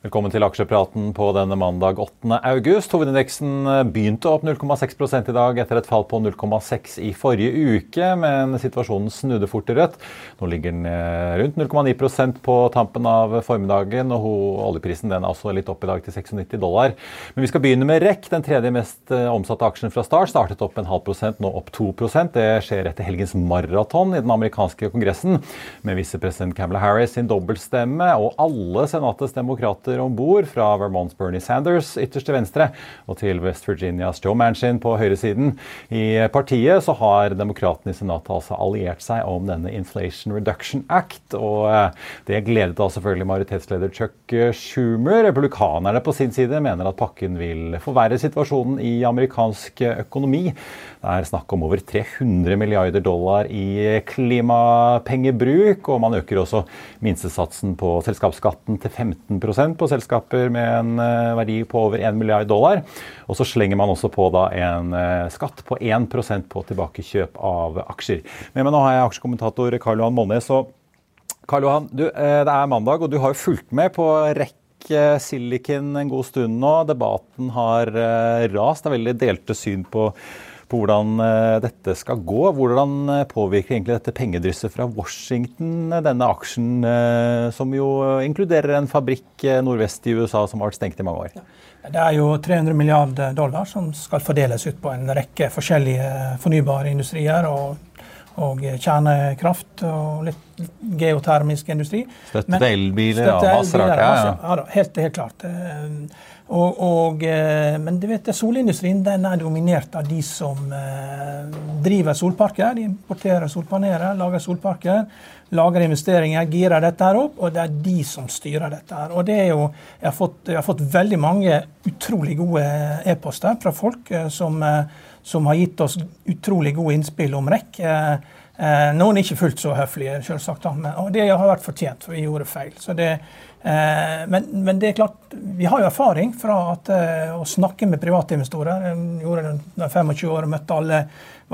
Velkommen til aksjepraten på denne mandag 8. august. Hovedindeksen begynte opp 0,6 i dag etter et fall på 0,6 i forrige uke, men situasjonen snudde fort til rødt. Nå ligger den eh, rundt 0,9% på tampen av formiddagen, og oljeprisen den er også litt opp i dag til 96 dollar. Men vi skal begynne med REC, den tredje mest eh, omsatte aksjen fra start. Startet opp en halv prosent, nå opp 2% Det skjer etter helgens maraton i den amerikanske kongressen, med visepresident Camelot Harris sin dobbeltstemme og alle senatets demokrater kandidater om bord, fra Vermonts Bernie Sanders ytterst til venstre og til West Virginias Joe Manchin på høyresiden. I partiet så har demokratene i Senatet altså alliert seg om denne Inflation Reduction Act. og eh, Det gledet da selvfølgelig majoritetsleder Chuck Schumer. Republikanerne på sin side mener at pakken vil forverre situasjonen i amerikansk økonomi. Det er snakk om over 300 milliarder dollar i klimapengebruk, og man øker også minstesatsen på selskapsskatten til 15 på selskaper med en eh, verdi på over 1 milliard dollar. Og så slenger man også på en eh, skatt på 1% på tilbakekjøp av aksjer. Med meg nå har jeg aksjekommentator Karl Johan Månes. Karl Johan, du, eh, det er mandag, og du har jo fulgt med på rekke Silicon en god stund nå. Debatten har rast. Det er veldig delte syn på på hvordan eh, dette skal gå. Hvordan eh, påvirker egentlig dette pengedrysset fra Washington eh, denne aksjen, som jo inkluderer en fabrikk nordvest i USA som har vært stengt i mange år? Det er jo 300 milliarder dollar som skal fordeles ut på en rekke forskjellige fornybare industrier. og og kjernekraft og litt geotermisk industri. Støtte til elbiler og masse rart. Ja, ja. ja, helt, helt klart. Og, og, eh, men du vet, solindustrien den er dominert av de som eh, driver solparker. De importerer solpaneler, lager solparker, lager investeringer, girer dette her opp. Og det er de som styrer dette. her. Og det er jo, jeg har fått, jeg har fått veldig mange utrolig gode e-poster fra folk eh, som, som, har gitt oss utrolig gode innspill om REC. Noen er ikke fullt så høflige, selvsagt, og det har vært fortjent, for vi gjorde feil. Så det Eh, men, men, det er klart, vi har jo erfaring fra at, eh, å snakke med private investorer. Jeg gjorde det da jeg 25 år og møtte alle,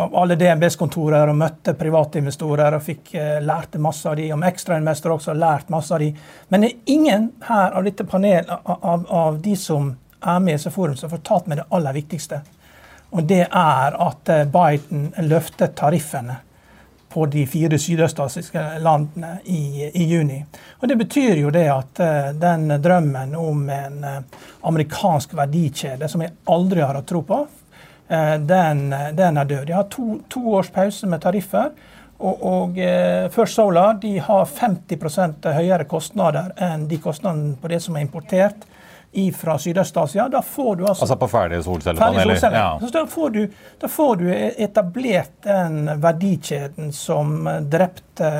alle DNBs-kontorer og møtte private investorer og fikk eh, lærte masse av de, Om ekstrainvestorer også lært masse av de. Men det er ingen her av dette panelet av, av, de som er med i disse forum, som har fortalt meg det aller viktigste. Og det er at Biden løftet tariffene på de fire sydøstasiske landene i, i, juni. Og Det betyr jo det at uh, den drømmen om en uh, amerikansk verdikjede, som jeg aldri har hatt tro på, uh, den, den, er død. De har to, to, års pause med tariffer. Og, og First Solar de har 50% høyere kostnader enn de kostnadene på det som er importert fra Sydøst-Asia. Da får du altså, altså på ferdige solcellepaneler? Ferdig ja. da, får du, da får du etablert den verdikjeden som drepte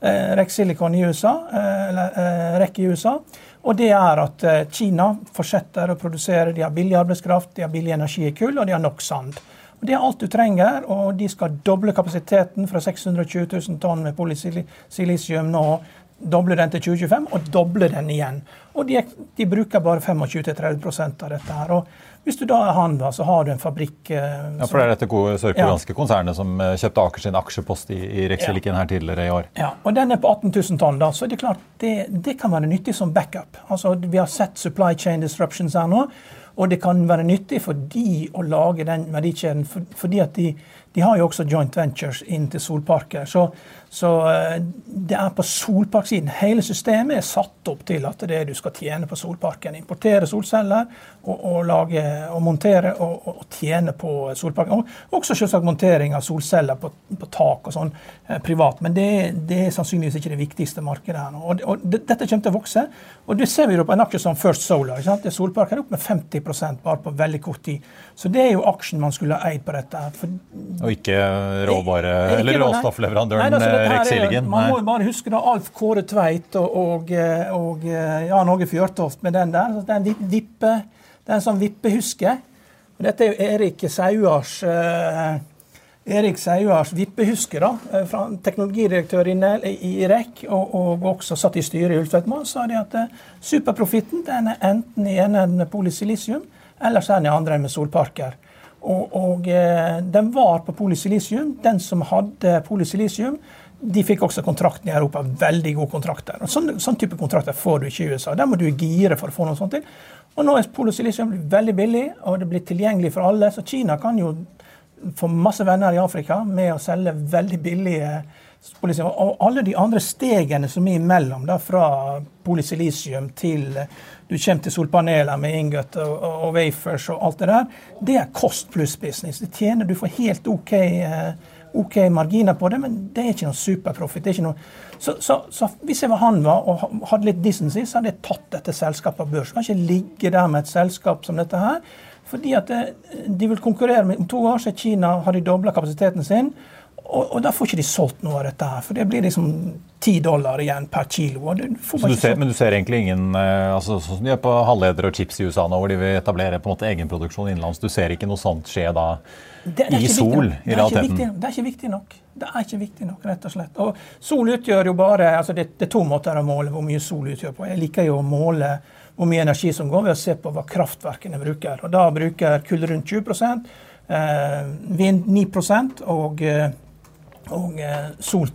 eh, Rex Silicon i USA, eh, eller eh, REC i USA. Og det er at eh, Kina fortsetter å produsere. De har billig arbeidskraft, de har billig energi i kull, og de har nok sand. Og det er alt du trenger, og de skal doble kapasiteten fra 620 000 tonn med polysilisium nå doble den til 2025, og doble den igjen. Og de, de bruker bare 25-30 av dette. her. Og hvis du da er han, da, så har du en fabrikk eh, Ja, For det er dette sørkoreanske ja. konsernet som eh, kjøpte Aker sin aksjepost i, i Rexeliken ja. her tidligere i år? Ja, og den er på 18 000 tonn. da, Så det er klart, det, det kan være nyttig som backup. Altså, Vi har sett supply chain disruptions her nå. Og det kan være nyttig for de å lage den verdikjeden, for, fordi at de, de har jo også joint ventures inn til solparker. Så, så eh, det er på solparksiden. Hele systemet er satt opp til at det du skal tjene på solparken. Importere solceller og, og, lage, og montere og, og, tjene på solparken. Og også selvsagt montering av solceller på, på tak og sånn eh, privat. Men det, det, er sannsynligvis ikke det viktigste markedet her nå. Og, det, dette kommer til å vokse. Og det ser vi jo på en aksje som First Solar. Ikke sant? Det Solpark er opp med 50% bare på veldig kort tid. Så det er jo aksjen man skulle ha eid på dette. For, og ikke råvare, eller råstoffleverandøren Rex Man må jo bare huske da Alf Kåre Tveit og, og, og Jan Åge Fjørtoft med den der. Det er en vippe, den som en sånn vippehuske. Og dette er jo Erik Sauars eh, Erik Sauars vippehuske, da, eh, fra teknologidirektør i, i REC, og, og, også satt i styret i Ulstvedmoen, sa de at eh, superprofitten den er enten i enden polysilisium, eller så er den i andre med solparker. Og, og eh, den var på polysilisium. Den som hadde polysilisium, de fikk også kontrakten i Europa. Veldig gode kontrakter. Og sånn, sånn, type kontrakter får du ikke i USA. Der må du gire for å få noe sånt til. Og nå er polysilisium veldig billig, og det blir tilgjengelig for alle. Så Kina kan jo få masse venner i Afrika med å selge veldig billige. Og alle de andre stegene som er imellom, da, fra polysilisium til du kommer til solpaneler med ingot og, og, wafers og alt det der, det er kost pluss business. Det tjener, Du får helt OK eh, OK marginer på det, men det er ikke noe superprofit. Så, så, så, hvis jeg var han var, og hadde litt decency, så hadde jeg tatt dette selskapet av børs. Kan ikke ligge der med et selskap som dette her. Fordi at det, de vil konkurrere med Om to år så Kina har de dobla kapasiteten sin. Og, og, da får ikke de solgt noe av dette her. For det blir liksom ti dollar igjen per kilo. Du du ser, men du ser egentlig ingen eh, altså, Sånn som de gjør på halvledere og chips i USA nå, hvor de vil etablere på en måte egenproduksjon innenlands. Du ser ikke noe sånt skje da det, det i Sol, i realiteten? Viktig, det er ikke viktig nok. Det er ikke viktig nok, rett og slett. Og Sol utgjør jo bare altså det, det er to måter å måle hvor mye sol utgjør på. Jeg liker jo å måle hvor mye energi som går ved å se på hva kraftverkene bruker. Og Da bruker kull rundt 20 eh, vind 9 og eh, og eh, sol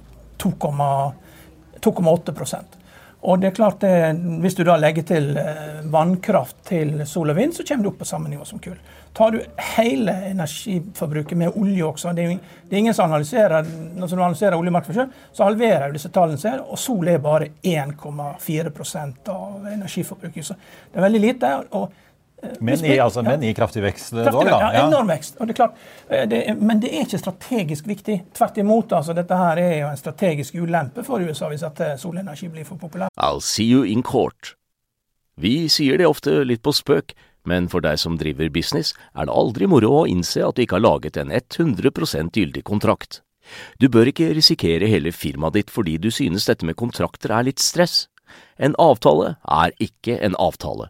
2,8% og det er klart det, Hvis du da legger til eh, vannkraft til sol og vind, så kommer du opp på samme nivå som kull. Tar du hele energiforbruket med olje også Det er, det er ingen som analyserer når du analyserer oljemarkedet selv, så halverer du disse tallene ser, og sol er bare 1,4% av energiforbruket. Så det er veldig lite. og men i, altså, men i kraftig vekst dog, da? Ja, enorm vekst. Det klart, eh, det, men det er ikke strategisk viktig. Tvert imot. Altså, dette her er jo en strategisk ulempe for USA hvis at eh, solenergi blir for populær. I'll see you in court. Vi sier det ofte litt på spøk, men for deg som driver business, er det aldri moro å innse at du ikke har laget en 100% gyldig kontrakt. Du bør ikke risikere hele firmaet ditt fordi du synes dette med kontrakter er litt stress. En avtale er ikke en avtale.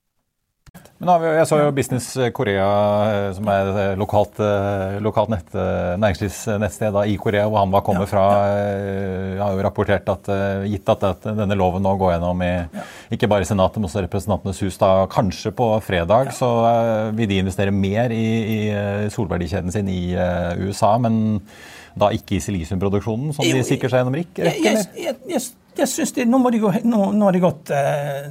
Men jeg så jo Business Korea, eh, som er eh, lokalt, eh, lokalt nett, næringslivsnettsted i Korea, hvor han var kommet fra. Jeg har jo rapportert at gitt at denne loven nå går gjennom i ikke bare Senatet, men også Representantenes hus da kanskje på fredag, så vil de investere mer i, i solverdikjeden sin i USA. men da ikke i silisiumproduksjonen, som de sikrer seg gjennom RIK? Jeg, jeg, jeg, jeg synes de, Nå må de gå, nå, nå har de gått, eh,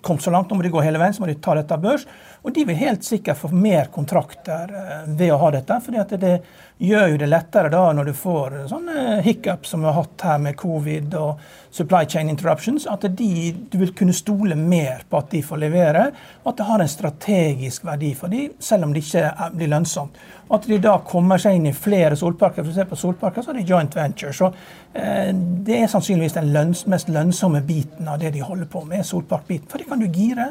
kommet så langt, nå må de gå hele veien, så må de ta dette børs. Og de vil helt sikkert få mer kontrakter eh, ved å ha dette. fordi at det, gjør jo det lettere da når du får sånne hiccups som vi har hatt her med covid og supply chain interruptions, at de, du vil kunne stole mer på at de får levere, og at det har en strategisk verdi for dem, selv om det ikke blir lønnsomt. Og at de da kommer seg inn i flere solparker. For å se på solparker så er det joint venture. Så eh, det er sannsynligvis den lønns, mest lønnsomme biten av det de holder på med, solparkbiten. For det kan du gire.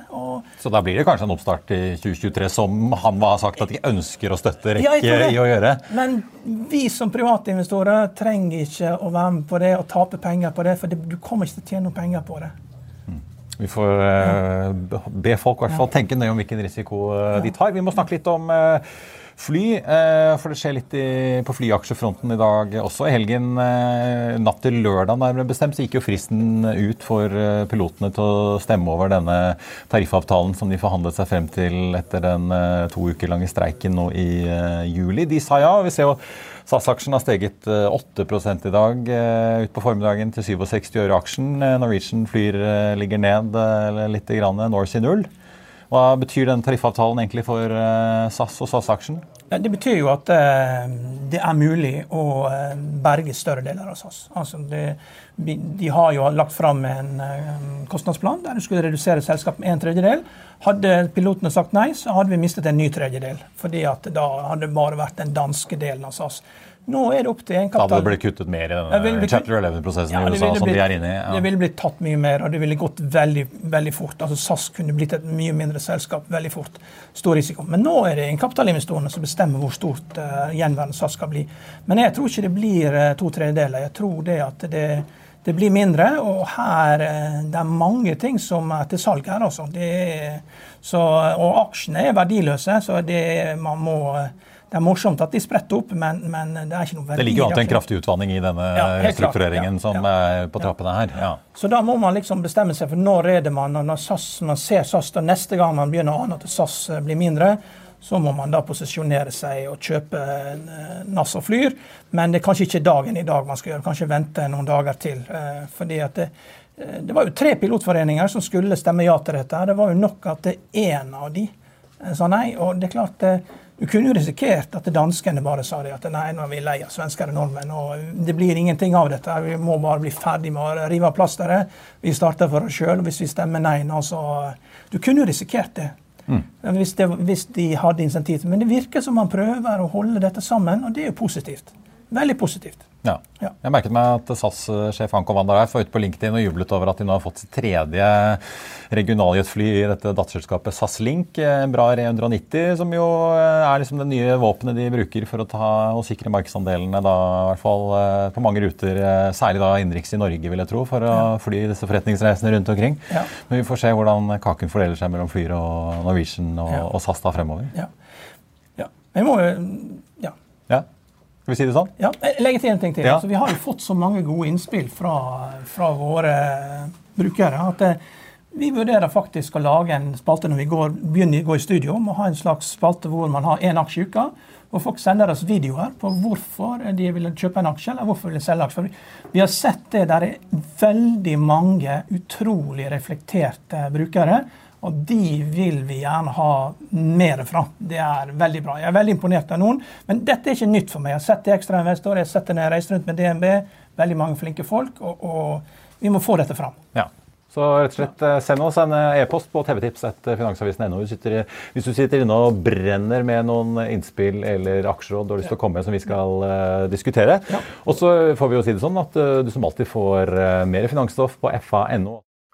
så da blir det kanskje en oppstart i 2023 som han har sagt at de ønsker å støtte Rekke ja, i å gjøre? Men vi som private investorer trenger ikke å være med på det og tape penger på det, for det, du kommer ikke til å tjene noen penger på det. Mm. Vi får uh, be folk i hvert fall tenke nøye om hvilken risiko uh, de tar. Vi må snakke litt om uh, Fly, eh, for det skjer litt på flyaksjefronten i dag også. I helgen, eh, natt til lørdag nærmere bestemt, så gikk jo fristen ut for eh, pilotene til å stemme over denne tariffavtalen som de forhandlet seg frem til etter den to uker lange streiken nå i juli. De sa ja. vi ser jo SAS-aksjen har steget 8% i dag ut på formiddagen til 67 øre aksjen. Norwegian flyr ligger ned litt, grann, Norse i null. Hva betyr den tariffavtalen egentlig for SAS og SAS-aksjen? Det betyr jo at eh, det er mulig å eh, berge større deler av SAS. Altså det, de har jo lagt fram en eh, kostnadsplan der de skulle redusere selskapet med en tredjedel. Hadde pilotene sagt nei, så hadde vi mistet en ny tredjedel. fordi at da hadde det bare vært den danske delen av SAS. Nå er det opp til en kapital... Da det blitt kuttet mer i denne chapter 11-prosessen ja, i USA som blitt, de er inne i? Ja. Det ville blitt tatt mye mer, og det ville gått veldig, veldig fort. Altså SAS kunne blitt et mye mindre selskap veldig fort. Stor risiko. Men nå er det egenkapitalinvestorene som bestemmer hvor stort uh, gjenværende SAS skal bli. Men jeg tror ikke det blir uh, to tredjedeler. Jeg tror det at det, det blir mindre. Og her uh, det er mange ting som er til salg her, altså. Det, så, og aksjene er verdiløse, så det, man må det er morsomt at de spretter opp, men, men det er ikke noe verdi. Det ligger jo an til en kraftig utvanning i denne ja, struktureringen ja, som ja, er på trappene her. Så da må man liksom bestemme seg for når er det man når SAS, man ser SAS, da neste gang man begynner å ane at SAS eh, blir mindre, så må man da posisjonere seg og kjøpe eh, NAS og Flyr. Men det er kanskje ikke dagen i dag man skal gjøre, kanskje vente noen dager til. Eh, fordi at det, det var jo tre pilotforeninger som skulle stemme ja til dette. Det var jo nok at én av de sa nei. Og det er klart du kunne jo risikert at danskene bare sa det, at nei, nå er vi lei av svensker og nordmenn. og Det blir ingenting av dette. Vi må bare bli ferdig med å rive av plasteret. Vi starter for oss sjøl. Hvis vi stemmer nei nå, så Du kunne jo risikert det. Mm. Hvis, det, hvis de hadde insentiv. Men det virker som man prøver å holde dette sammen, og det er jo positivt. Veldig positivt. Ja. ja. Jeg merket meg at SAS-sjef Anko Van der var ute på LinkedIn og jublet over at de nå har fått sitt tredje regionaljetfly i dette datterselskapet SAS Link. En Bra 390, som jo er liksom det nye våpenet de bruker for å ta og sikre markedsandelene, da, i hvert fall eh, på mange ruter, eh, særlig da innenriks i Norge, vil jeg tro, for å ja. fly disse forretningsreisene rundt omkring. Ja. Men vi får se hvordan kaken fordeler seg mellom Flyr og Norwegian og, og SAS da fremover. Ja. ja. Jeg må jo skal vi si det sånn? Ja, legge til en ting til. Ja. Altså, vi har jo fått så mange gode innspill fra, fra våre brukere at eh, vi vurderer faktisk å lage en spalte når vi går, begynner å gå i studio, om å ha en slags spalte hvor man har én aksje i uka. Og folk sender oss videoer på hvorfor de vil kjøpe en aksje, eller hvorfor de vil selge aksjer. Vi har sett det der er veldig mange utrolig reflekterte brukere og de vil vi gjerne ha mer fra. Det er veldig bra. Jeg er veldig imponert av noen. Men dette er ikke nytt for meg. Jeg har sett det ekstra investor, jeg har sett det når jeg reiser rundt med DNB. Veldig mange flinke folk. Og, og, vi må få dette fram. Ja. Så rett og slett eh, send oss en eh, e-post på tvtips.finansavisen.no hvis, hvis du sitter inne og brenner med noen innspill eller aksjeråd du har lyst til å komme med som vi skal diskutere. Ja. Og så får vi jo si det sånn at du som alltid får mer finansstoff på fa.no.